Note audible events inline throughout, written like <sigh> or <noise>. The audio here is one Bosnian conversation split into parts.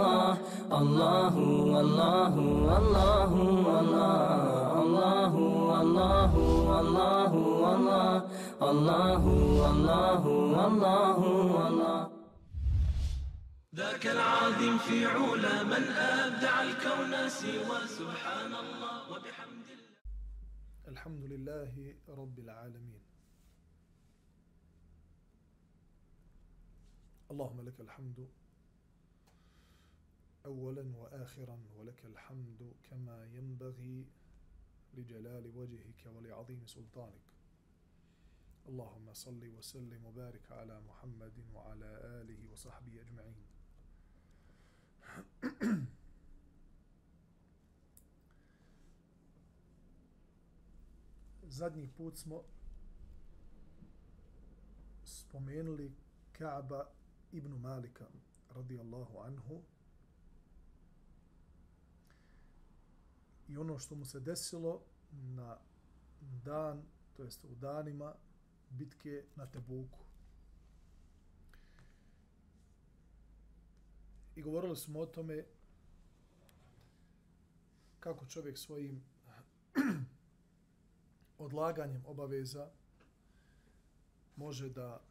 الله الله والله والله الله الله ذاك العظيم في علا من أبدع الكون سوى سبحان الله وبحمد الله الحمد لله رب العالمين اللهم لك الحمد أولا وآخرا ولك الحمد كما ينبغي لجلال وجهك ولعظيم سلطانك. اللهم صل وسلم وبارك على محمد وعلى آله وصحبه أجمعين. <clears throat> Zadnji put smo spomenuli Kaaba ibn Malika radijallahu anhu i ono što mu se desilo na dan, to jest u danima bitke na Tebuku. I govorili smo o tome kako čovjek svojim <clears throat> odlaganjem obaveza može da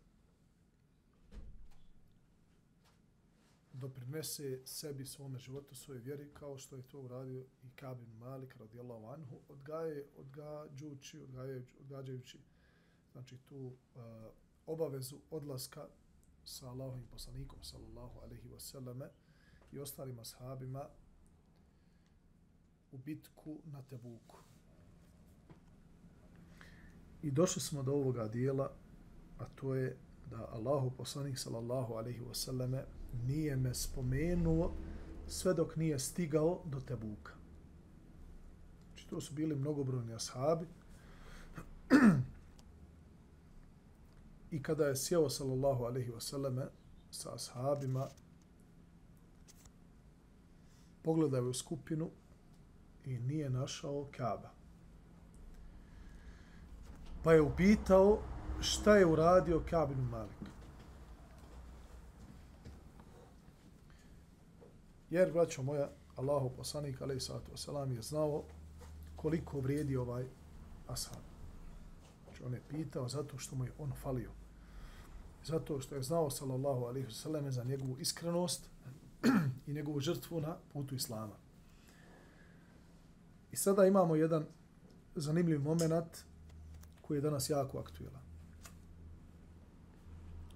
doprinese sebi, svome životu, svoje vjeri, kao što je to uradio i Kabin Malik, radijallahu anhu, odgaje, odgađući, odgađajući, odgađajući znači, tu uh, obavezu odlaska sa Allahovim poslanikom, sallallahu alaihi wasallame, i ostalim ashabima u bitku na Tebuku. I došli smo do ovoga dijela, a to je da Allahu poslanik sallallahu alejhi ve selleme nije me spomenuo sve dok nije stigao do Tebuka. Znači to su bili mnogobrojni ashabi. I kada je sjeo sallallahu alejhi ve selleme sa ashabima pogledao u skupinu i nije našao Kaaba. Pa je upitao šta je uradio Ka'b Malik. Jer, braćo moja, Allahu poslanik, alaih sallatu wasalam, je znao koliko vrijedi ovaj ashab. Znači, on je pitao zato što mu je on falio. Zato što je znao, sallallahu alaihi wasalam, za njegovu iskrenost <clears throat> i njegovu žrtvu na putu Islama. I sada imamo jedan zanimljiv moment koji je danas jako aktuelan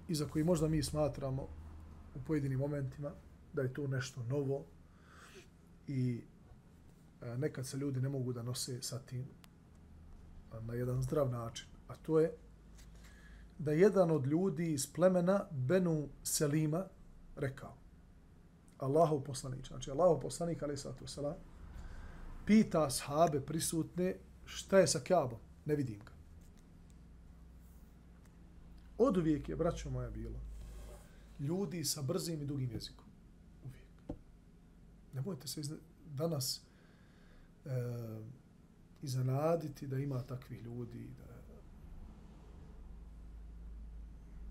i za koji možda mi smatramo u pojedinim momentima da je to nešto novo i e, nekad se ljudi ne mogu da nose sa tim na jedan zdrav način. A to je da jedan od ljudi iz plemena Benu Selima rekao Allahov poslanik, znači Allahov poslanik, ali sato sala, pita sahabe prisutne šta je sa Kaabom, ne vidim ga. Od uvijek je, braćo moja, bilo ljudi sa brzim i dugim jezikom. Nemojte se izna... danas e, iznenaditi da ima takvih ljudi da,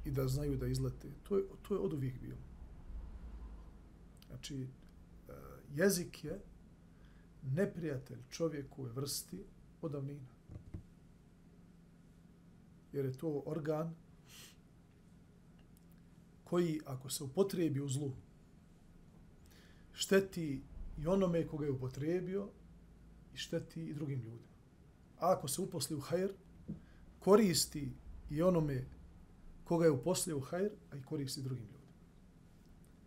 i da znaju da izlete. To je, to je od uvijek bilo. Znači, e, jezik je neprijatelj čovjeku je vrsti odavnina. Jer je to organ koji ako se upotrijebi u zlu, šteti i onome koga je upotrebio i šteti i drugim ljudima. A ako se uposli u hajr, koristi i onome koga je uposlio u hajr, a i koristi drugim ljudima.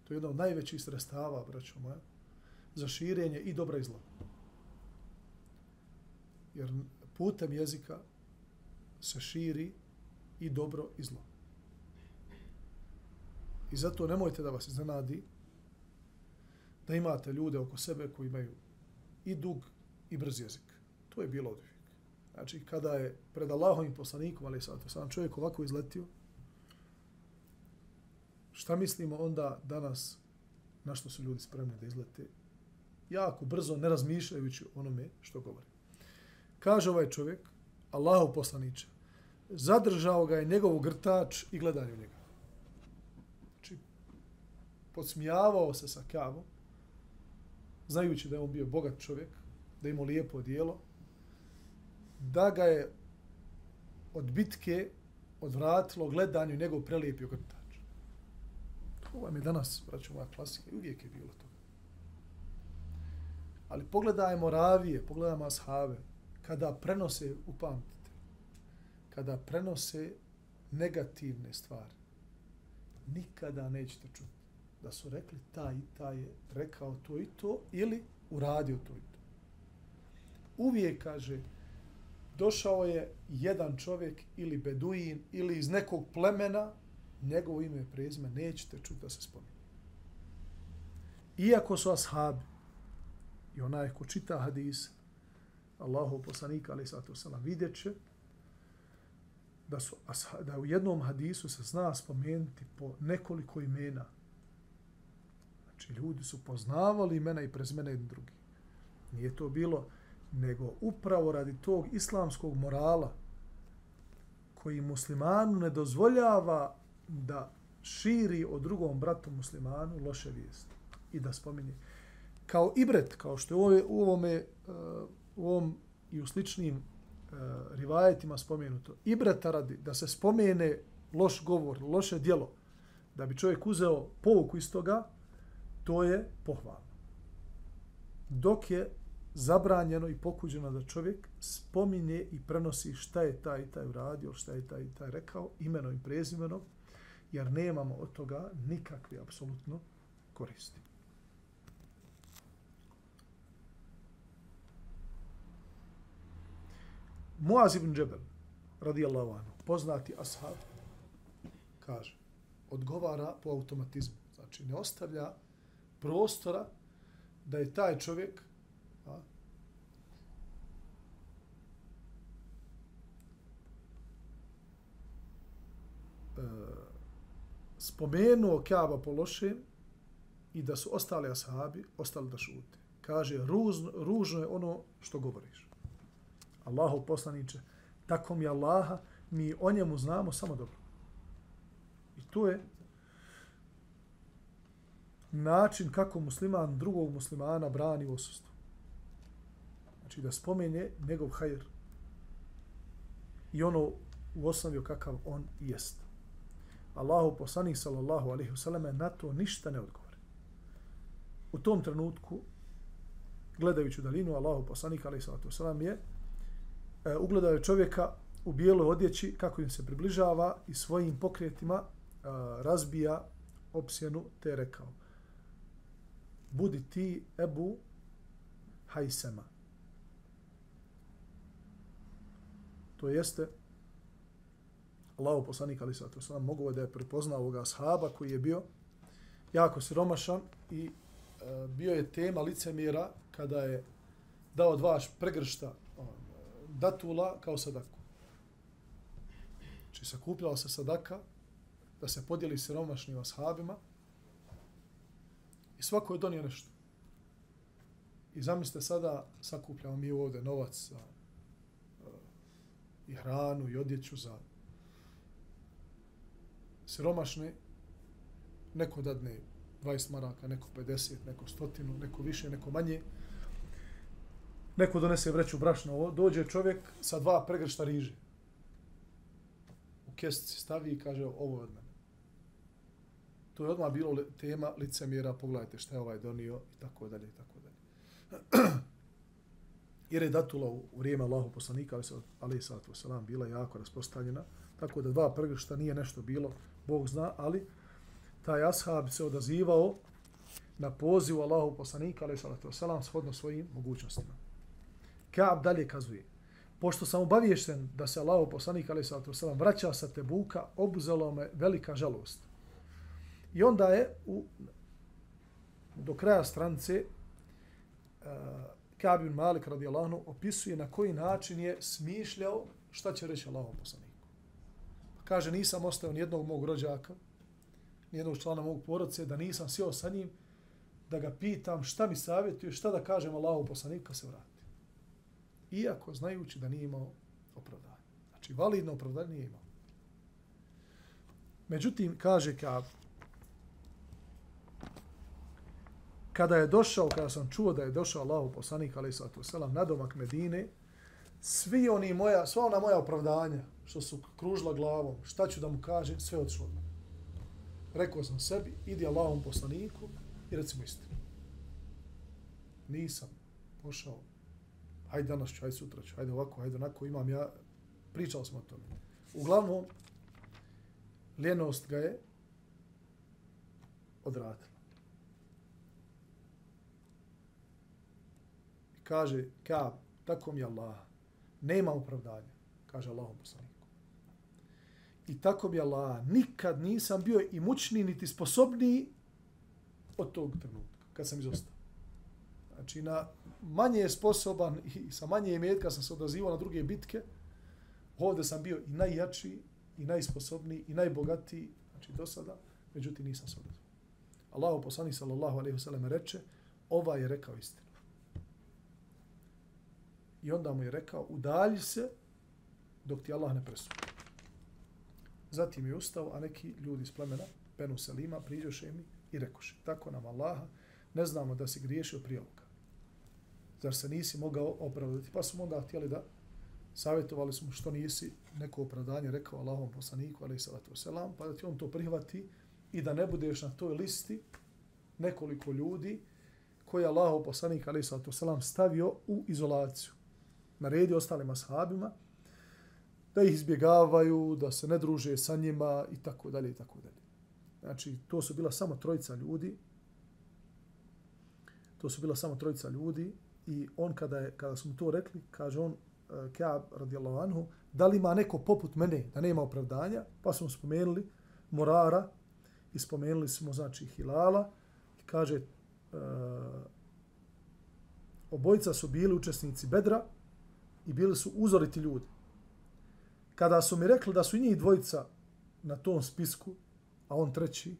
To je jedna od najvećih sredstava, braćo moja, za širenje i dobra i zla. Jer putem jezika se širi i dobro i zlo. I zato nemojte da vas iznenadi da imate ljude oko sebe koji imaju i dug i brz jezik. To je bilo od uvijek. Znači, kada je pred Allahovim poslanikom, ali sad, sam čovjek ovako izletio, šta mislimo onda danas na što su ljudi spremni da izlete? Jako brzo, ne razmišljajući onome što govori. Kaže ovaj čovjek, Allahov poslaniče, zadržao ga je njegov grtač i gledanje u njega znači, podsmijavao se sa kavom, znajući da je on bio bogat čovjek, da je imao lijepo dijelo, da ga je od bitke odvratilo gledanju njegov prelijepi ogrtač. To vam je danas, braću moja klasika, i uvijek je bilo to. Ali pogledajmo ravije, pogledajmo ashave, kada prenose, upamtite, kada prenose negativne stvari, nikada nećete čuti da su rekli taj i taj je rekao to i to ili uradio to i to. Uvijek kaže, došao je jedan čovjek ili beduin ili iz nekog plemena, njegovo ime i prezime nećete čuti da se spominje. Iako su ashabi i onaj ko čita hadis Allahu poslanika ali sato selam vidjet će da, su, da u jednom hadisu se zna spomenuti po nekoliko imena. Znači, ljudi su poznavali imena i prezimena jedni drugi. Nije to bilo, nego upravo radi tog islamskog morala koji muslimanu ne dozvoljava da širi o drugom bratu muslimanu loše vijesti i da spominje. Kao ibret, kao što je u ovome, u ovom i u sličnim uh, rivajetima spomenuto, ibreta radi da se spomene loš govor, loše dijelo, da bi čovjek uzeo povuku iz toga, to je pohvalno. Dok je zabranjeno i pokuđeno da čovjek spominje i prenosi šta je taj i taj uradio, šta je taj i taj rekao, imeno i prezimeno, jer nemamo od toga nikakve apsolutno koristi. Muaz ibn Džebel, radijallahu anhu, poznati ashab, kaže, odgovara po automatizmu. Znači, ne ostavlja prostora da je taj čovjek a, e, spomenuo Kaaba po lošem i da su ostali ashabi ostali da šute. Kaže, ružno, ružno je ono što govoriš. Allahu poslaniče, tako mi Allaha, mi o njemu znamo samo dobro. I to je način kako musliman drugog muslimana brani u osustvu. Znači da spomene njegov hajr i ono u osnovi kakav on jest. Allahu poslanik sallallahu alaihi wasallam na to ništa ne odgovore. U tom trenutku, gledajući u dalinu, Allahu poslanik alaihi wasallam je e, ugledao je čovjeka u bijeloj odjeći kako im se približava i svojim pokretima e, razbija opsjenu te rekao budi ti Ebu Hajsema. To jeste Allaho poslanik ali sato sam mogu da je prepoznao ovoga sahaba koji je bio jako siromašan i e, bio je tema licemira kada je dao dva pregršta datula kao sadaku. Znači sakupljala se sadaka da se podijeli siromašnim ashabima i svako je donio nešto. I zamislite sada sakupljamo mi ovdje novac za e, i hranu i odjeću za siromašne. Neko dadne 20 maraka, neko 50, neko stotinu, neko više, neko manje neko donese vreću brašna, dođe čovjek sa dva pregršta riže. U kestici stavi i kaže ovo je od mene. To je odmah bilo tema licemjera, pogledajte šta je ovaj donio i tako dalje i tako dalje. <clears throat> Jer je datula u vrijeme Allahu poslanika, ali i sallatu wasalam, bila jako raspostavljena, tako da dva prgršta nije nešto bilo, Bog zna, ali taj ashab se odazivao na poziv Allahu poslanika, ali i sallatu wasalam, shodno svojim mogućnostima. Kaab dalje kazuje, pošto sam obaviješten da se Allahu poslanik ali sallatu wasalam, vraća sa Tebuka, obuzelo me velika žalost. I onda je u, do kraja strance uh, eh, Kaab ibn Malik radijallahu opisuje na koji način je smišljao šta će reći Allahom poslaniku. Pa kaže, nisam ostao nijednog mog rođaka, nijednog člana mog porodce, da nisam sjeo sa njim, da ga pitam šta mi savjetuje, šta da kažem Allahom poslaniku kad se vrati iako znajući da nije imao opravdanje. Znači, validno opravdanje nije imao. Međutim, kaže Kab, kada je došao, kada sam čuo da je došao Allahu poslanik, ali sallatu selam, na domak Medine, svi oni moja, sva ona moja opravdanja, što su kružila glavom, šta ću da mu kažem, sve odšlo od mene. Rekao sam sebi, idi Allahom poslaniku i recimo istinu. Nisam pošao, hajde danas ću, hajde sutra ću, hajde ovako, hajde onako, imam ja, pričao smo o tome. Uglavnom, ljenost ga je odradila. I kaže, ka, tako mi je Allah, nema opravdanja, kaže Allahom poslaniku. I tako mi je Allah, nikad nisam bio i niti sposobniji od tog trenutka, kad sam izostao. Znači, na manje je sposoban i sa manje imetka sam se odazivao na druge bitke, ovdje sam bio i najjači, i najsposobniji, i najbogatiji, znači do sada, međutim nisam se odazivao. Allahu poslanik sallallahu alejhi ve sellem reče: "Ova je rekao istinu." I onda mu je rekao: "Udalji se dok ti Allah ne presudi." Zatim je ustao, a neki ljudi iz plemena Benu Selima priđoše mi i rekoše: "Tako nam Allaha, ne znamo da si griješio prije ovoga. Zar se nisi mogao opravdati?" Pa smo onda htjeli da savjetovali smo što nisi neko opravdanje rekao Allahom poslaniku, ali salatu selam, pa da ti on to prihvati i da ne budeš na toj listi nekoliko ljudi koje je Allah poslanik ali salatu selam stavio u izolaciju. Naredio ostalim ashabima da ih izbjegavaju, da se ne druže sa njima i tako dalje i tako dalje. Znači, to su bila samo trojica ljudi. To su bila samo trojica ljudi i on kada je kada smo to rekli, kaže on e, uh, Ka'ab radijallahu anhu, da li ima neko poput mene da nema opravdanja? Pa smo spomenuli Morara, i spomenuli smo znači Hilala i kaže e, obojica su bili učesnici Bedra i bili su uzoriti ljudi. Kada su mi rekli da su njih dvojica na tom spisku, a on treći,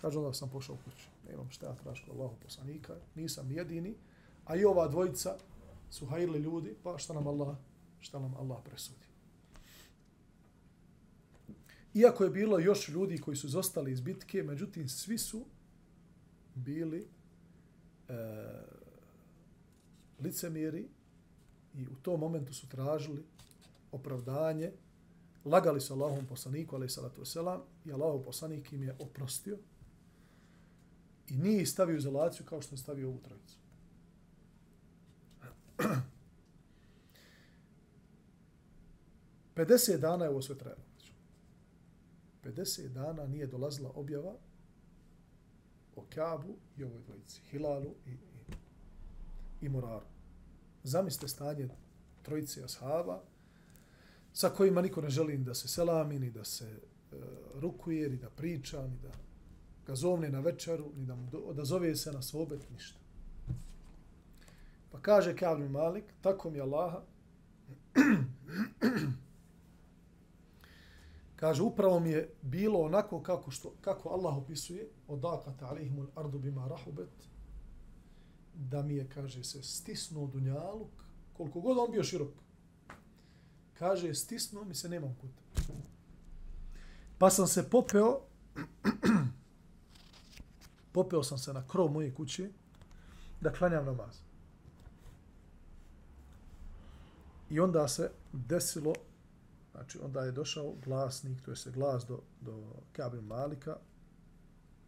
kaže onda sam pošao kući. Nemam šta ja tražiti Allahu poslanika, nisam jedini, a i ova dvojica su hajili ljudi, pa šta nam Allah, šta nam Allah presudi. Iako je bilo još ljudi koji su zostali iz bitke, međutim, svi su bili e, licemiri i u tom momentu su tražili opravdanje, lagali su Allahom poslaniku, ali salatu wasalam, i Allahov poslanik im je oprostio i nije stavio izolaciju kao što je stavio ovu trojicu. 50 dana je ovo sve trajalo. 50 dana nije dolazila objava o Kabu i ovoj dvojici, Hilalu i, i, i Moraru. Zamislite stanje trojice ashaba sa kojima niko ne želi da se selami, ni da se e, rukuje, ni da priča, ni da ga zovne na večeru, ni da mu odazove se na svobet, ništa. Pa kaže Kavni Malik, tako mi Allaha, <clears throat> Kaže, upravo mi je bilo onako kako, što, kako Allah opisuje, odakata alihimul ardu bima rahubet, da mi je, kaže se, stisnuo dunjaluk, koliko god on bio širok. Kaže, stisnuo mi se, nemam kuta. Pa sam se popeo, <clears throat> popeo sam se na krov moje kuće, da klanjam namaz. I onda se desilo Znači, onda je došao glasnik, to je se glas do, do Kabe Malika,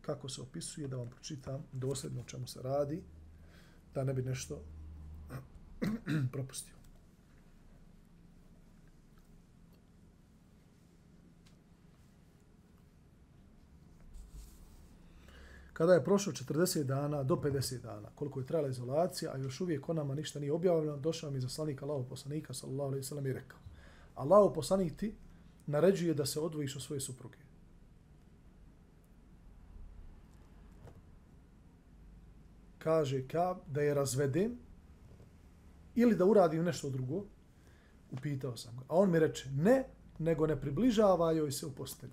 kako se opisuje, da vam pročitam dosljedno o čemu se radi, da ne bi nešto <clears throat> propustio. Kada je prošlo 40 dana do 50 dana, koliko je trajala izolacija, a još uvijek o nama ništa nije objavljeno, došao mi zaslanik Allahov poslanika, sallallahu alaihi sallam, i rekao, Allahu poslanik ti naređuje da se odvojiš od svoje supruge. Kaže ka da je razvedem ili da uradim nešto drugo. Upitao sam ga. A on mi reče ne, nego ne približava joj se u postelju.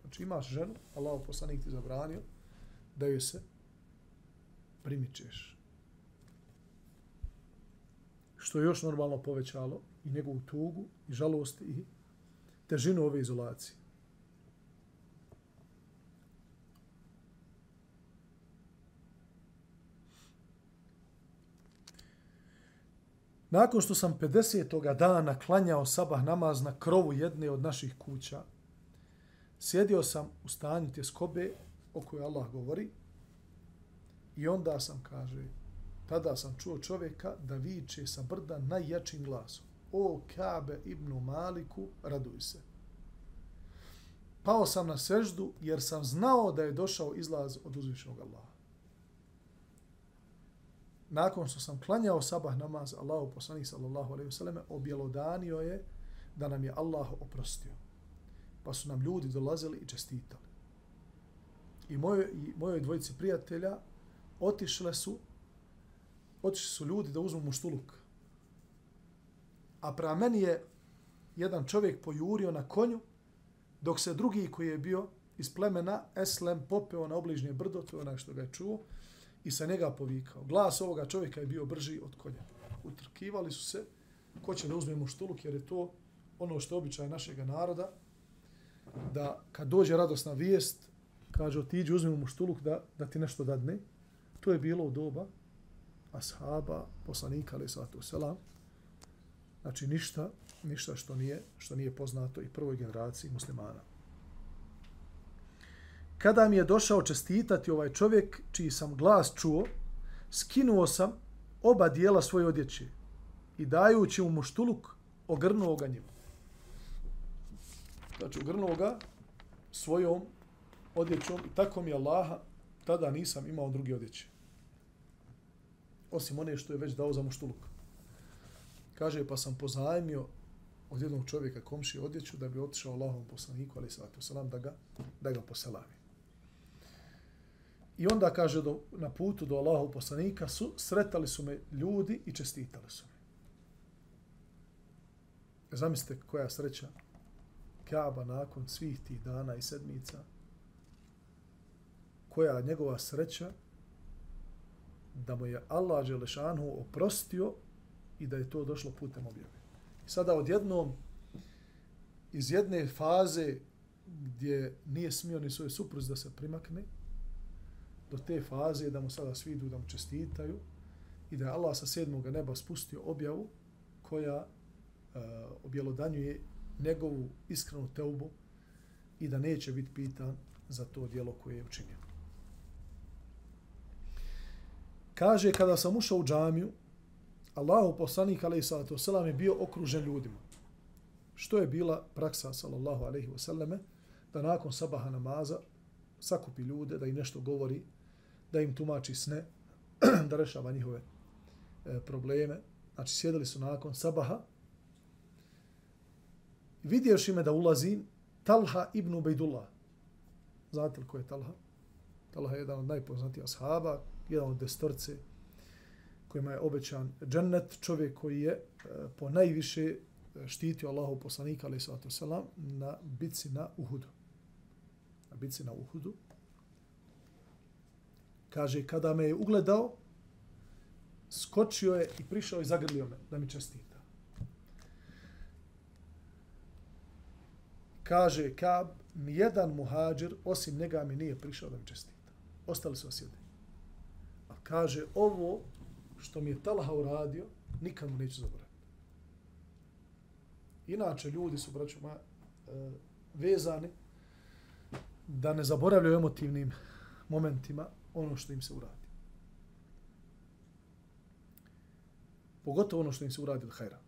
Znači imaš ženu, Allah poslanik ti zabranio da joj se primičeš. Što je još normalno povećalo i njegovu tugu i žalost i težinu ove izolacije. Nakon što sam 50. dana klanjao sabah namaz na krovu jedne od naših kuća, sjedio sam u stanju tjeskobe o kojoj Allah govori i onda sam, kaže, tada sam čuo čovjeka da viče sa brda najjačim glasom. O Kabe ibn Maliku, raduj se. Pao sam na seždu jer sam znao da je došao izlaz od uzvišnog Allaha. Nakon što sam klanjao sabah namaz, Allahu poslanik sallallahu alejhi ve selleme objelodanio je da nam je Allah oprostio. Pa su nam ljudi dolazili i čestitali. I moje i moje dvojice prijatelja otišle su otišli su ljudi da uzmu muštuluk. A pra meni je jedan čovjek pojurio na konju, dok se drugi koji je bio iz plemena Eslem popeo na obližnje brdo, to je onaj što ga je čuo, i sa njega povikao. Glas ovoga čovjeka je bio brži od konja. Utrkivali su se ko će da uzme muštuluk, jer je to ono što je običaj našega naroda, da kad dođe radosna vijest, kaže otiđi uzmi muštuluk da, da ti nešto dadne. To je bilo u doba ashaba, poslanika, ali sallatu selam. Znači ništa, ništa što nije, što nije poznato i prvoj generaciji muslimana. Kada mi je došao čestitati ovaj čovjek, čiji sam glas čuo, skinuo sam oba dijela svoje odjeće i dajući mu muštuluk, ogrnuo ga njima. Znači, ogrnuo ga svojom odjećom i tako mi je Allaha, tada nisam imao drugi odjeće. Osim one što je već dao za muštuluk. Kaže, pa sam pozajmio od jednog čovjeka komši odjeću da bi otišao Allahom poslaniku, ali salatu salam, da ga, da ga poselami. I onda kaže do, na putu do Allahu poslanika su sretali su me ljudi i čestitali su me. Zamislite koja sreća Kaaba nakon svih tih dana i sedmica. Koja njegova sreća da mu je Allah Đelešanhu oprostio i da je to došlo putem objave. I sada odjednom iz jedne faze gdje nije smio ni svoje supruz da se primakne, do te faze da mu sada svi idu da mu čestitaju i da je Allah sa sedmog neba spustio objavu koja e, objelodanjuje njegovu iskrenu teubu i da neće biti pitan za to dijelo koje je učinio. Kaže, kada sam ušao u džamiju, Allahu poslanik, alaihi sallatu wasalam, je bio okružen ljudima. Što je bila praksa, sallallahu alaihi wasallame, da nakon sabaha namaza sakupi ljude, da im nešto govori, da im tumači sne, <clears throat> da rešava njihove e, probleme. Znači, sjedili su nakon sabaha. Vidješ ime da ulazi Talha ibn Ubejdullah. Znate li ko je Talha? Talha je jedan od najpoznatijih ashaba, jedan od destorce kojima je obećan džennet, čovjek koji je e, po najviše e, štitio Allahu poslanika, ali sallatu selam, na bitci na Uhudu. Na bitci na Uhudu. Kaže, kada me je ugledao, skočio je i prišao i zagrlio me da mi čestita. Kaže, Kab, nijedan muhađir osim njega mi nije prišao da mi čestita. Ostali su osjede. A kaže, ovo što mi je Talha uradio, nikad mu neću zaboraviti. Inače, ljudi su, braću moja, e, vezani da ne zaboravljaju emotivnim momentima ono što im se uradi. Pogotovo ono što im se uradi od hajra.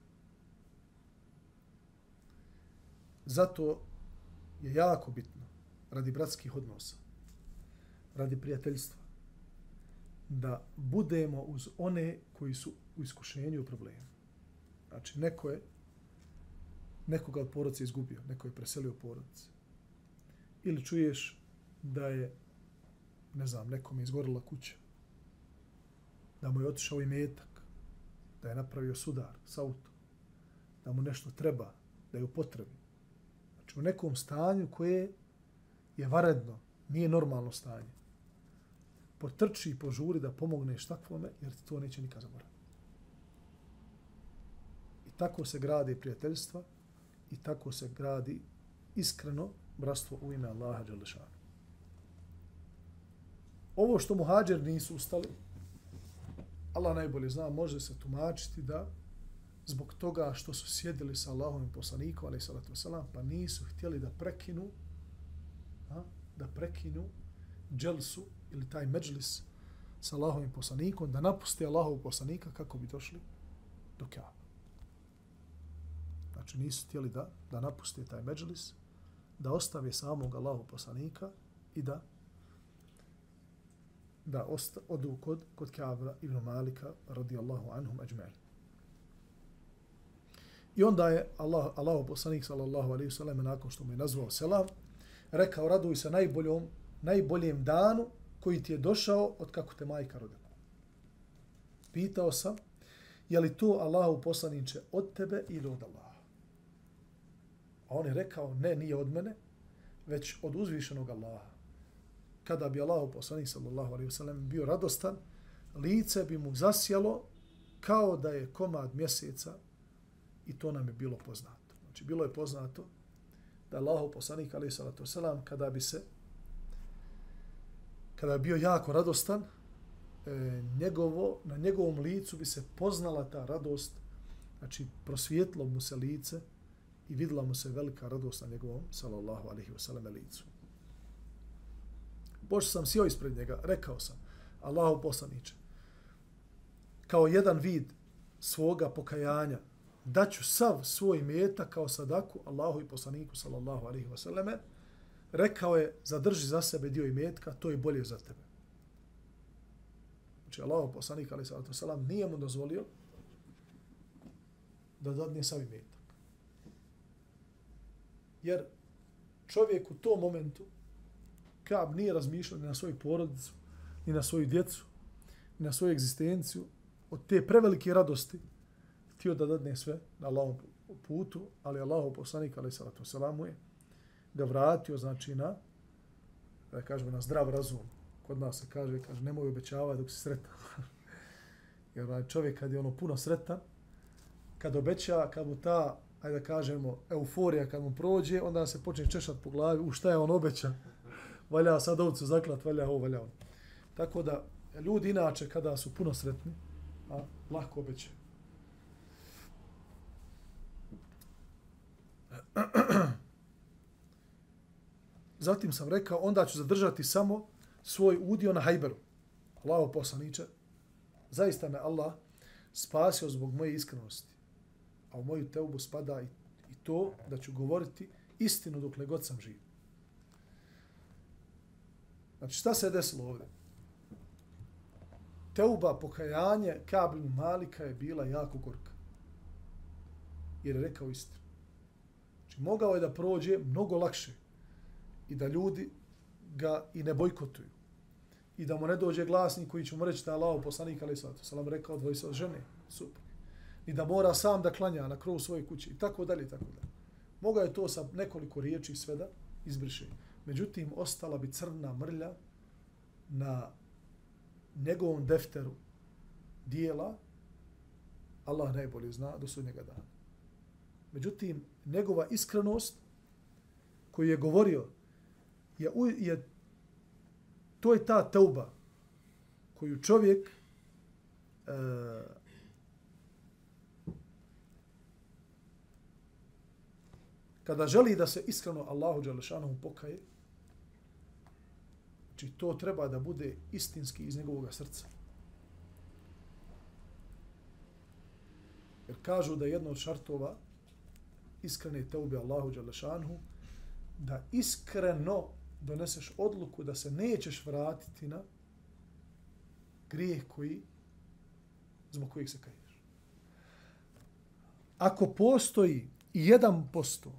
Zato je jako bitno, radi bratskih odnosa, radi prijateljstva, da budemo uz one koji su u iskušenju u problemu. Znači, neko je nekoga od porodca izgubio, neko je preselio porodice. Ili čuješ da je ne znam, nekom je izgorila kuća, da mu je otišao i metak, da je napravio sudar s autom, da mu nešto treba, da je u potrebi. Znači u nekom stanju koje je varedno, nije normalno stanje. Potrči i požuri da pomogneš takvome, jer ti to neće nikad zaboraviti. I tako se gradi prijateljstva i tako se gradi iskreno bratstvo u ime Allaha Đelešanu ovo što muhađer nisu ustali, Allah najbolje zna, može se tumačiti da zbog toga što su sjedili sa Allahovim poslanikom, ali salatu wasalam, pa nisu htjeli da prekinu a, da prekinu dželsu ili taj međlis sa Allahovim poslanikom, da napuste Allahov poslanika kako bi došli do Kaaba. Znači nisu htjeli da, da napuste taj međlis, da ostave samog Allahov poslanika i da da osta, odu kod, kod Kaaba ibn Malika radijallahu anhum ajma'in. I onda je Allah, Allah poslanik sallallahu alaihi sallam nakon što mu je nazvao selam, rekao raduj se najboljom, najboljem danu koji ti je došao od kako te majka rodila. Pitao sam, je li to Allahu poslaniče od tebe ili od Allaha? A on je rekao, ne, nije od mene, već od uzvišenog Allaha. Kada bi Allah poslanik sallallahu alaihi wasallam bio radostan, lice bi mu zasjelo kao da je komad mjeseca i to nam je bilo poznato. Znači, bilo je poznato da Allah poslanik alaihi sallatu wasallam kada bi se kada je bio jako radostan, e, njegovo, na njegovom licu bi se poznala ta radost, znači prosvjetlo mu se lice i vidla mu se velika radost na njegovom, sallallahu alihi wasallam, licu. Pošto sam sjeo ispred njega, rekao sam, Allahu poslaniče, kao jedan vid svoga pokajanja, daću sav svoj meta kao sadaku Allahu i poslaniku, sallallahu alaihi wasallam, rekao je, zadrži za sebe dio imetka, to je bolje za tebe. Znači, Allah, poslanik, ali sallatu sallam, nije mu dozvolio da dadne sav imetak. Jer čovjek u tom momentu, Kab nije razmišljao ni na svoju porodicu, ni na svoju djecu, ni na svoju egzistenciju, od te prevelike radosti, htio da dadne sve na Allahom putu, ali Allah, poslanik, ali salatu salamu je ga vratio, znači, na, da kažemo, na zdrav razum. Kod nas se kaže, kaže, nemoj obećavati dok si sretan. <laughs> Jer čovjek kad je ono puno sretan, kad obeća, kad mu ta, ajde da kažemo, euforija kad mu prođe, onda se počne češat po glavi, u šta je on obeća? Valja sad ovcu zaklat, valja ovo, valja ono. Tako da, ljudi inače, kada su puno sretni, a, lahko obećaju. <clears throat> Zatim sam rekao, onda ću zadržati samo svoj udio na hajberu. Allaho poslaniče, zaista me Allah spasio zbog moje iskrenosti. A u moju teubu spada i, i to da ću govoriti istinu dok god sam živ. Znači, šta se desilo ovdje? Teuba, pokajanje Kabin Malika je bila jako gorka. Jer je rekao istinu. Znači, mogao je da prođe mnogo lakše i da ljudi ga i ne bojkotuju. I da mu ne dođe glasnik koji će mu reći da je Allah poslanik, ali sada, salam rekao, dvoji sa žene, super. I da mora sam da klanja na krovu svoje kuće i tako dalje, tako dalje. Mogao je to sa nekoliko riječi sve da izbriše. Međutim, ostala bi crna mrlja na njegovom defteru dijela, Allah najbolje zna do sudnjega dana. Međutim, njegova iskrenost koju je govorio je, je to je ta tauba koju čovjek e, kada želi da se iskreno Allahu Đalešanohu pokaje, znači to treba da bude istinski iz njegovog srca. Jer kažu da jedno od šartova iskrene teube Allahu Đalešanhu, da iskreno doneseš odluku da se nećeš vratiti na grijeh koji, zbog kojih se kaješ. Ako postoji i jedan posto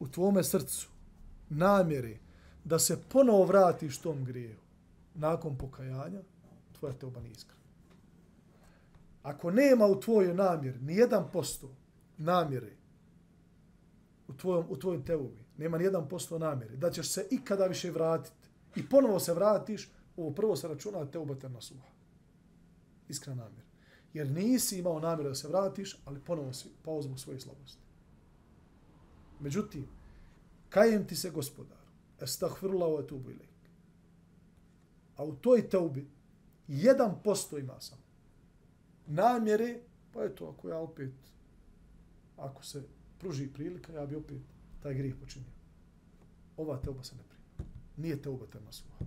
u tvome srcu namjere da se ponovo vratiš tom grijehu nakon pokajanja, tvoja te nije iskrena. Ako nema u tvojoj namjeri ni jedan posto namjere u tvojom, u tvojoj teubi, nema ni jedan posto namjere, da ćeš se ikada više vratiti i ponovo se vratiš, ovo prvo se računa te nasuha. Iskrena namjera. Jer nisi imao namjeru da se vratiš, ali ponovo si pao zbog svoje slabosti. Međutim, kajem ti se gospodar, estahfirullah wa etubu ilaik. A u toj teubi, jedan posto ima sam. Namjere, pa eto, ako ja opet ako se pruži prilika, ja bi opet taj grijeh počinio. Ova teuba se ne prima. Nije teuba tema suha.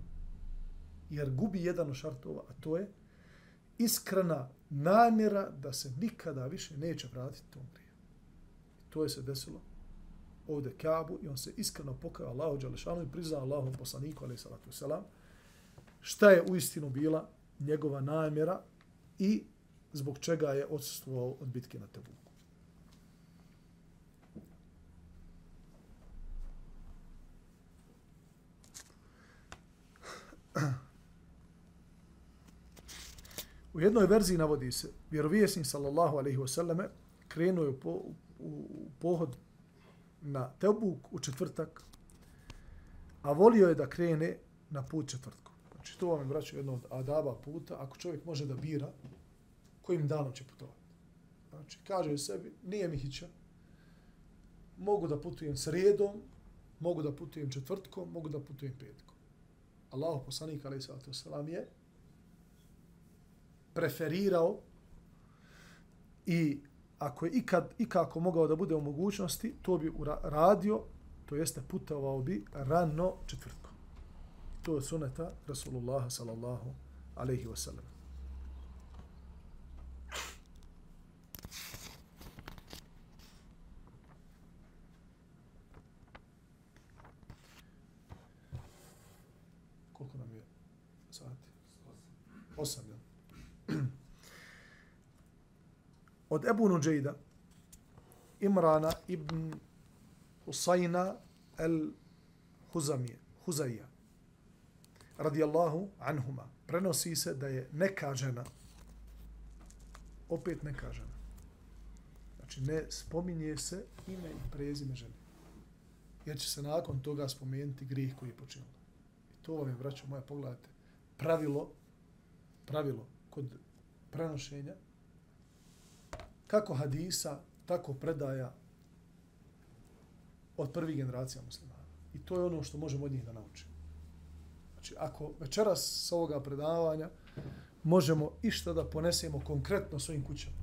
Jer gubi jedan od šartova, a to je iskrena namjera da se nikada više neće vratiti tom griju. To je se desilo ovdje Kabu i on se iskreno pokaja Allahu Đalešanu i priznao Allahom poslaniku, ali salatu selam, šta je u istinu bila njegova namjera i zbog čega je odsustvovao od bitke na Tebuku. <clears throat> U jednoj verziji navodi se, vjerovijesnik sallallahu alaihi wasallame krenuo je po, u, u pohod na Tebuk u četvrtak, a volio je da krene na put četvrtku. Znači, to vam je, braćo, jedno od adaba puta, ako čovjek može da bira kojim danom će putovati. Znači, kaže u sebi, nije mi hića, mogu da putujem sredom, mogu da putujem četvrtkom, mogu da putujem petkom. Allah poslanik, ali sallatu wasalam, je preferirao i ako je ikad ikako mogao da bude u mogućnosti, to bi radio, to jeste putovao bi rano četvrtkom. To je suneta Rasulullah sallallahu alaihi wasallam sallam. Koliko nam je sati? Osam, ja od Ebu Nuđejda, Imrana ibn Husayna el Huzamije, Huzaija, radijallahu anhuma, prenosi se da je neka žena, opet neka žena, znači ne spominje se ime i prezime žene, jer će se nakon toga spomenuti grih koji je počinila. I to vam je, braćo moja, pogledajte, pravilo, pravilo kod prenošenja, kako hadisa, tako predaja od prvih generacija muslimana. I to je ono što možemo od njih da naučimo. Znači, ako večeras s ovoga predavanja možemo išta da ponesemo konkretno svojim kućama,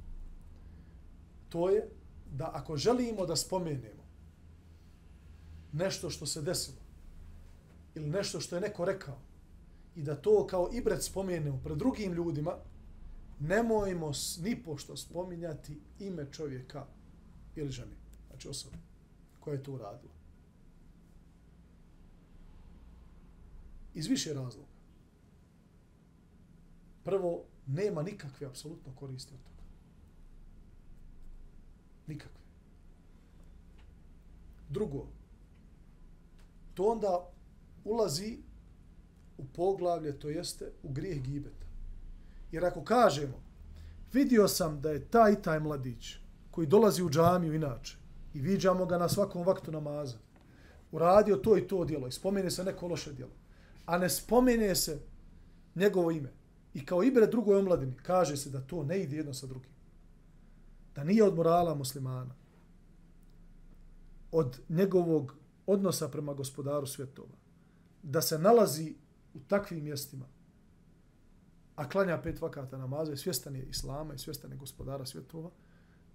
to je da ako želimo da spomenemo nešto što se desilo ili nešto što je neko rekao i da to kao ibret spomenemo pred drugim ljudima, nemojmo ni pošto spominjati ime čovjeka ili žene, znači osobe koja je to uradila. Iz više razloga. Prvo, nema nikakve apsolutno koristi od toga. Nikakve. Drugo, to onda ulazi u poglavlje, to jeste u grijeh gibeta. Jer ako kažemo, vidio sam da je taj taj mladić koji dolazi u džamiju inače i viđamo ga na svakom vaktu namaza, uradio to i to djelo i spomene se neko loše djelo, a ne spomene se njegovo ime i kao ibre drugoj omladini kaže se da to ne ide jedno sa drugim. Da nije od morala muslimana, od njegovog odnosa prema gospodaru svjetova, da se nalazi u takvim mjestima, a klanja pet vakata namaza i svjestan je islama i svjestan je gospodara svjetova,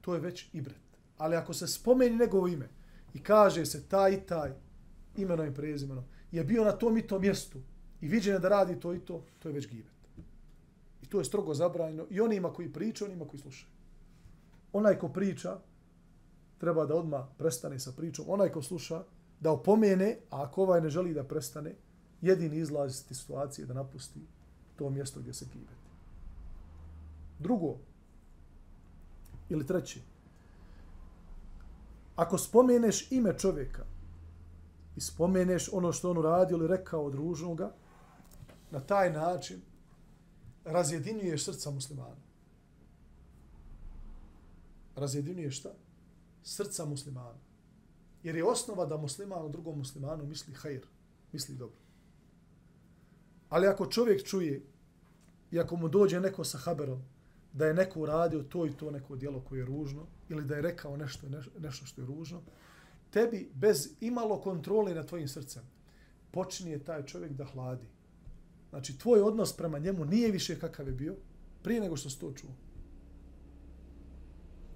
to je već ibret. Ali ako se spomeni njegovo ime i kaže se taj i taj imenom i prezimenom, je bio na tom i tom mjestu i viđen je da radi to i to, to je već gibet. I to je strogo zabranjeno i onima koji pričaju, onima koji slušaju. Onaj ko priča, treba da odma prestane sa pričom. Onaj ko sluša, da opomene, a ako ovaj ne želi da prestane, jedini izlaz iz situacije da napusti to mjesto gdje se kibeti. Drugo, ili treći, ako spomeneš ime čovjeka i spomeneš ono što on uradio ili rekao od ružnoga, na taj način razjedinjuješ srca muslimana. Razjedinjuješ šta? Srca muslimana. Jer je osnova da musliman u drugom muslimanu misli hajr, misli dobro. Ali ako čovjek čuje i ako mu dođe neko sa haberom da je neko uradio to i to neko djelo koje je ružno ili da je rekao nešto, nešto što je ružno, tebi bez imalo kontrole na tvojim srcem počinje taj čovjek da hladi. Znači, tvoj odnos prema njemu nije više kakav je bio prije nego što si to čuo.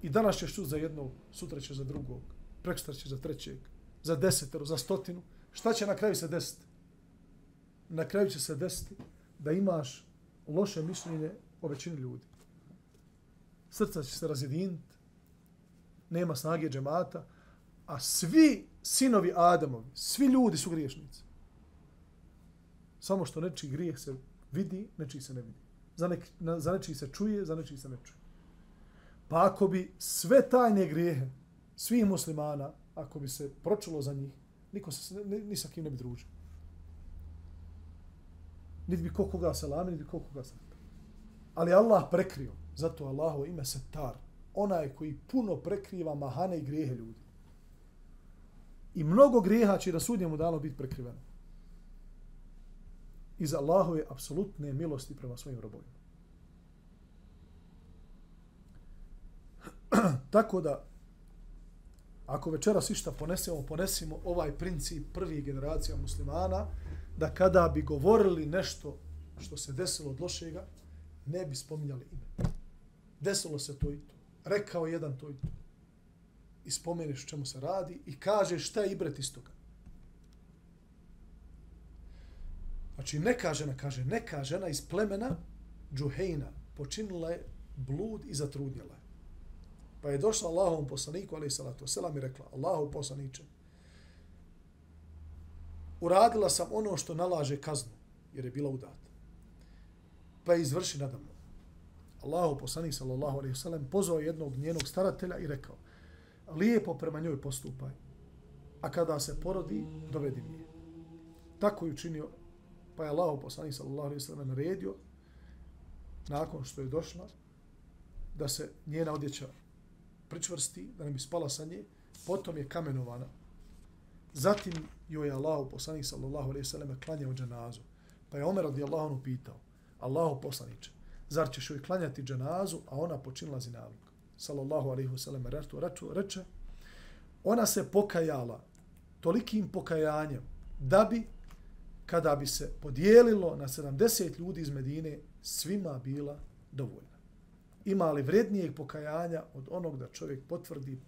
I danas ćeš čuti za jednog, sutra ćeš za drugog, prekstra ćeš za trećeg, za desetero, za stotinu. Šta će na kraju se desiti? Na kraju će se desiti da imaš loše mišljenje o većini ljudi. Srca će se razjediniti, nema snage džemata, a svi sinovi Adamovi, svi ljudi su griješnici. Samo što nečiji grijeh se vidi, nečiji se ne vidi. Za, nek, na, za nečiji se čuje, za nečiji se ne čuje. Pa ako bi sve tajne grijehe svih muslimana, ako bi se pročulo za njih, niko se, ni, ni sa kim ne bi družio. Niti bi kokoga salami, niti bi kokoga salami. Ali Allah prekrio. Zato Allahovo ime Setar. Onaj koji puno prekriva mahane i grijehe ljudi. I mnogo grijeha će da sudnjemu dalo biti prekriveno. Iz Allahove apsolutne milosti prema svojim robovima. <clears throat> Tako da, ako večeras išta ponesemo, ponesimo ovaj princip prvih generacija muslimana, da kada bi govorili nešto što se desilo od lošega, ne bi spominjali ime. Desilo se to i to. Rekao jedan to i to. I spomeniš čemu se radi i kažeš šta je ibret iz toga. Znači, neka žena, kaže, neka žena iz plemena Džuhejna počinila je blud i zatrudnjela je. Pa je došla Allahovom poslaniku, ali i salatu selam i rekla, Allahov poslaniče, uradila sam ono što nalaže kaznu, jer je bila udata. Pa je izvrši nadamno. Allahu poslanik sallallahu alejhi ve sellem pozvao jednog njenog staratelja i rekao: "Lijepo prema njoj postupaj. A kada se porodi, dovedi mi je." Tako je učinio, pa je Allahu poslanik sallallahu alejhi ve sellem naredio nakon što je došla da se njena odjeća pričvrsti, da ne bi spala sa nje, potom je kamenovana. Zatim joj je Allahu poslanik sallallahu alejhi ve sellem klanjao dženazu. Pa je Omer radijallahu anhu pitao: "Allahu poslanice, zar ćeš joj klanjati dženazu, a ona počinila zinalog?" Sallallahu alaihi ve sellem reče, reče, ona se pokajala tolikim pokajanjem da bi, kada bi se podijelilo na 70 ljudi iz Medine, svima bila dovoljna. Ima li vrednijeg pokajanja od onog da čovjek potvrdi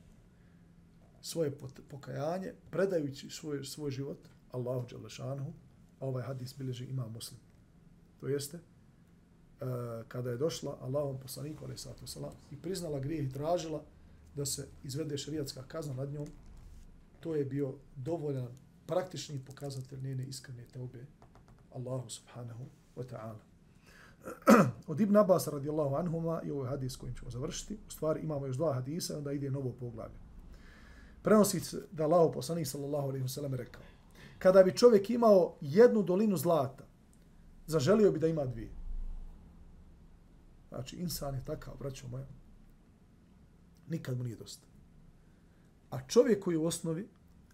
svoje pokajanje, predajući svoj, svoj život Allahu Đalešanhu, a ovaj hadis bilježi ima muslim. To jeste, uh, kada je došla Allahom poslaniku, ali sallatu salam, i priznala grijeh i tražila da se izvede šarijatska kazna nad njom, to je bio dovoljan praktični pokazatelj njene iskrene teube Allahu subhanahu wa ta'ala. <clears throat> Od Ibn Abbas radijallahu anhuma i ovaj hadis kojim ćemo završiti, u stvari imamo još dva hadisa, onda ide novo poglavlje. Prenosi se da Allah poslanik sallallahu alaihi wasallam rekao, kada bi čovjek imao jednu dolinu zlata, zaželio bi da ima dvije. Znači, insan je takav, braćo moja. Nikad mu nije dosta. A čovjek koji u osnovi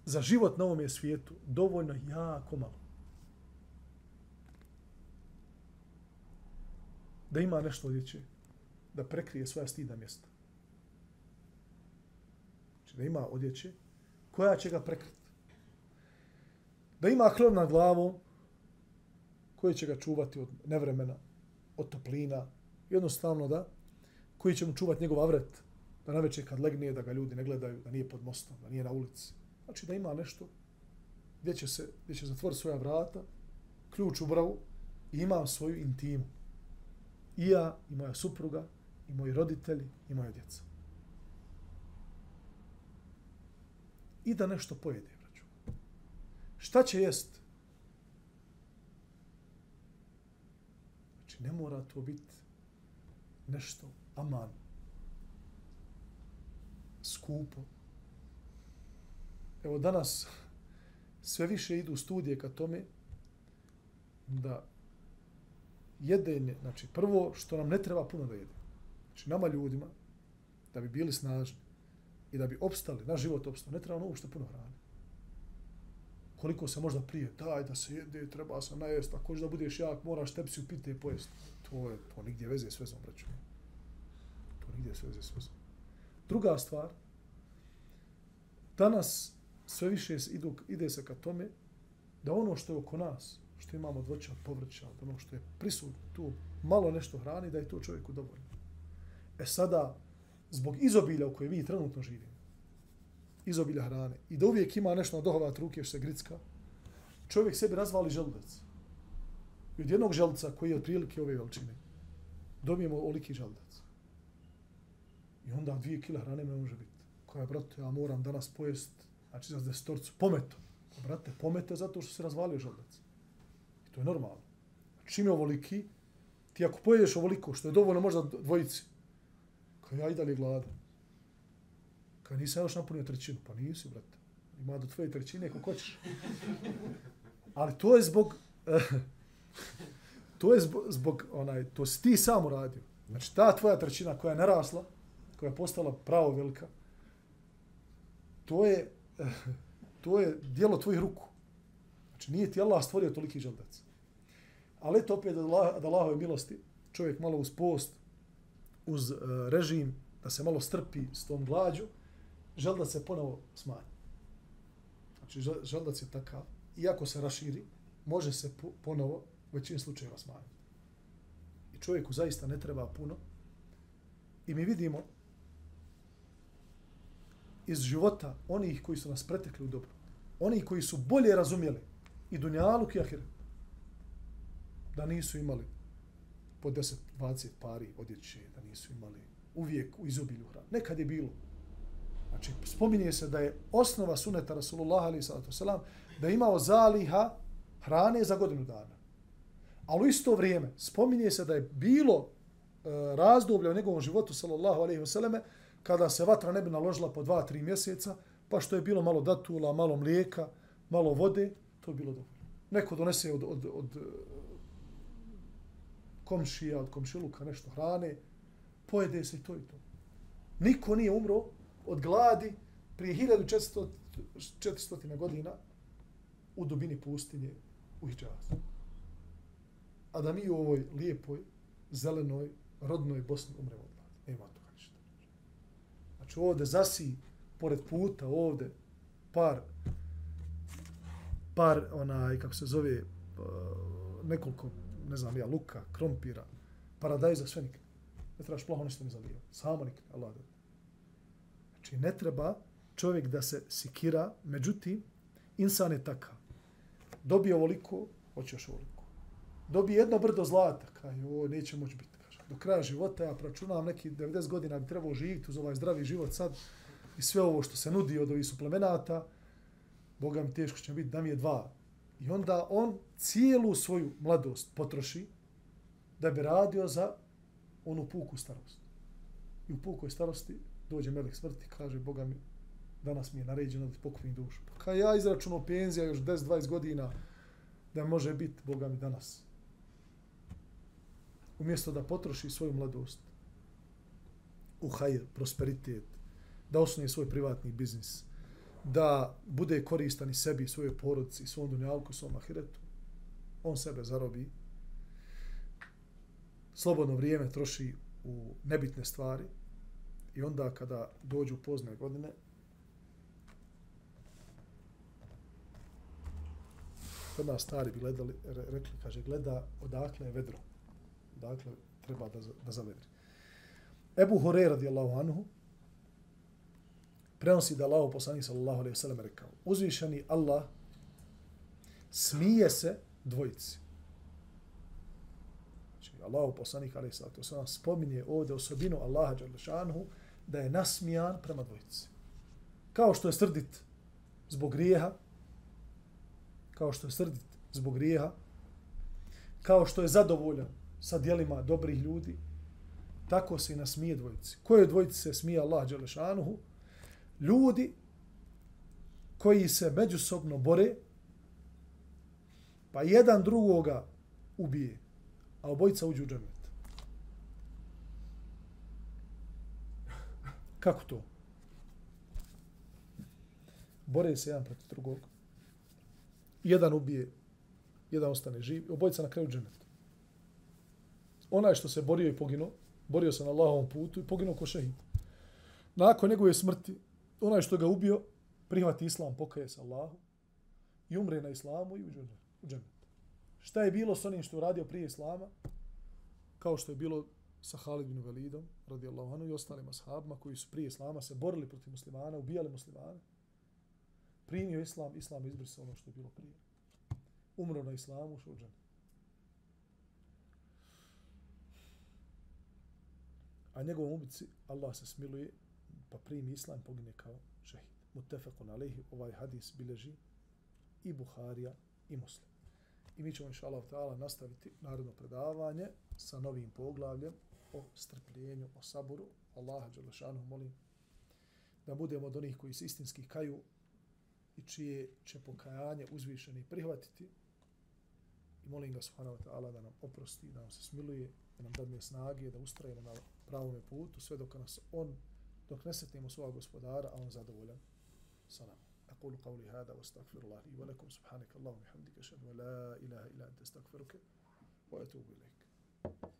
za život na ovom svijetu dovoljno jako malo. Da ima nešto odjeće, da prekrije svoja stida mjesta. Znači, da ima odjeće koja će ga prekriti. Da ima hlov na glavu koji će ga čuvati od nevremena, od toplina, jednostavno da, koji će mu čuvati njegov avret, da na večer kad legne, da ga ljudi ne gledaju, da nije pod mostom, da nije na ulici. Znači da ima nešto gdje će, se, gdje će zatvoriti svoja vrata, ključ u bravu i ima svoju intimu. I ja, i moja supruga, i moji roditelji, i moja djeca. I da nešto pojede, braću. Šta će jest? Znači, ne mora to biti nešto aman, skupo. Evo danas sve više idu studije ka tome da jedenje, znači prvo što nam ne treba puno da jede. Znači nama ljudima da bi bili snažni i da bi opstali, naš život opstao, ne treba ono uopšte puno hrane. Koliko se možda prije, daj da se jede, treba se najest, ako da budeš jak, moraš tepsiju pite i pojesti to je to nigdje veze s vezom, braću. To nigdje se veze s vezom. Druga stvar, danas sve više idu, ide se ka tome da ono što je oko nas, što imamo od voća, od povrća, od ono što je prisutno tu, malo nešto hrani, da je to čovjeku dovoljno. E sada, zbog izobilja u kojoj vi trenutno živimo, izobilja hrane, i da uvijek ima nešto na dohovat ruke što se gricka, čovjek sebi razvali želudac. I od jednog želuca koji je otprilike ove veličine, dobijemo oliki želudac. I onda dvije kila hrane ne može biti. Koja, brate, ja moram danas pojest, znači za desetorcu, pometo. Pa, brate, pomete zato što se razvalio želudac. I to je normalno. Čim je ovoliki, ti ako pojedeš ovoliko, što je dovoljno možda dvojici, kao ja i dalje glada. Kao nisam još napunio trećinu, pa nisi, brate. Ima do tvoje trećine kako hoćeš. Ali to je zbog, <laughs> to je zbog, zbog, onaj, to si ti sam uradio. Znači, ta tvoja trećina koja je narasla, koja je postala pravo velika, to je, to je dijelo tvojih ruku. Znači, nije ti Allah stvorio toliki želdac. Ali eto opet da Allahove milosti, čovjek malo uz post, uz e, režim, da se malo strpi s tom glađu, želdac se ponovo smanji. Znači, želdac je takav, iako se raširi, može se ponovo u većini slučajeva smanjiti. I čovjeku zaista ne treba puno. I mi vidimo iz života onih koji su nas pretekli u dobro. Oni koji su bolje razumjeli i dunjalu i ahiret. Da nisu imali po 10-20 pari odjeće, da nisu imali uvijek u izobilju hranu. Nekad je bilo. Znači, spominje se da je osnova suneta Rasulullah ali sallatu selam da je imao zaliha hrane za godinu dana. Ali u isto vrijeme spominje se da je bilo e, razdoblje u njegovom životu sallallahu alejhi ve selleme kada se vatra ne bi naložila po dva, tri mjeseca, pa što je bilo malo datula, malo mlijeka, malo vode, to je bilo dovoljno. Neko donese od, od, od komšija, od komšiluka nešto hrane, pojede se to i to. Niko nije umro od gladi prije 1400, 400 godina u dubini pustinje u Hidžazu. A da mi u ovoj lijepoj, zelenoj, rodnoj Bosni umremo od gladi. Nema toga ništa. Znači ovde zasi, pored puta, ovde, par, par, onaj, kako se zove, pa, nekoliko ne znam ja, luka, krompira, paradajza, sve nikad. Ne trebaš plaho nešto ne zalijeva. Samo nikad, Allah da. Znači, ne treba čovjek da se sikira, međutim, insan je takav. Dobije ovoliko, hoće još ovoliko. Dobije jedno brdo zlata, kaj, o, neće moći biti. Kaže. Do kraja života ja pračunam neki 90 godina bi trebao živjeti uz ovaj zdravi život sad i sve ovo što se nudi od ovih suplemenata, Boga mi teško će biti da mi je dva, I onda on cijelu svoju mladost potroši da bi radio za onu puku starost. I u pukoj starosti dođe melek smrti kaže Boga mi danas mi je naređeno da ti pokupim dušu. Pa kaj ja izračunao penzija još 10-20 godina da može biti Boga mi danas. Umjesto da potroši svoju mladost u hajr, prosperitet, da osnuje svoj privatni biznis, da bude koristan i sebi, svojoj porodici, svom dunjalku, svom ahiretu. On sebe zarobi. Slobodno vrijeme troši u nebitne stvari i onda kada dođu pozne godine, kod nas stari bi gledali, rekli, kaže, gleda odakle je vedro. Dakle, treba da, da zavedri. Ebu Hore radijallahu anhu, prenosi da Allah poslanik sallallahu alejhi ve sellem rekao: Uzvišeni Allah smije se dvojici. Znači Allah poslanik alejhi salatu vesselam spominje ovdje osobinu Allaha dželle da je nasmijan prema dvojici. Kao što je srdit zbog grijeha, kao što je srdit zbog grijeha, kao što je zadovoljan sa dijelima dobrih ljudi, tako se i nasmije dvojici. Koje dvojici se smije Allah dželle? Ljudi koji se međusobno bore, pa jedan drugoga ubije, a obojica uđu u džanet. Kako to? Bore se jedan protiv drugog. Jedan ubije, jedan ostane živ, obojica na kraju džanet. Onaj što se borio i poginuo, borio se na Allahovom putu i poginuo ko šehid. Nakon njegove smrti, onaj što ga ubio, prihvati islam, pokaje se Allahu i umre na islamu i uđe u džennet. Šta je bilo s onim što je uradio prije islama? Kao što je bilo sa Halid bin Velidom, radijallahu anhu, i ostalim ashabima koji su prije islama se borili protiv muslimana, ubijali muslimane. Primio islam, islam izbrisao ono što je bilo prije. Umro na islamu, ušao u džennet. A njegovom ubici Allah se smiluje, pa primi islam pogine kao šehid. Mutefekun alaihi, ovaj hadis bileži i Buharija i Muslim. I mi ćemo, inša Allah, nastaviti narodno predavanje sa novim poglavljem o strpljenju, o saboru. Allaha Đalešanu molim da budemo od onih koji se istinski kaju i čije će pokajanje uzvišeni prihvatiti. I molim ga subhanahu wa ta'ala da nam oprosti, da nam se smiluje, da nam dadne snage, da ustrajemo na pravom putu, sve dok nas on, dok ne setnemo svoga gospodara, a on. أقول قولي هذا واستغفر الله لي ولكم سبحانك اللهم وبحمدك أشهد أن لا إله إلا أنت أستغفرك وأتوب إليك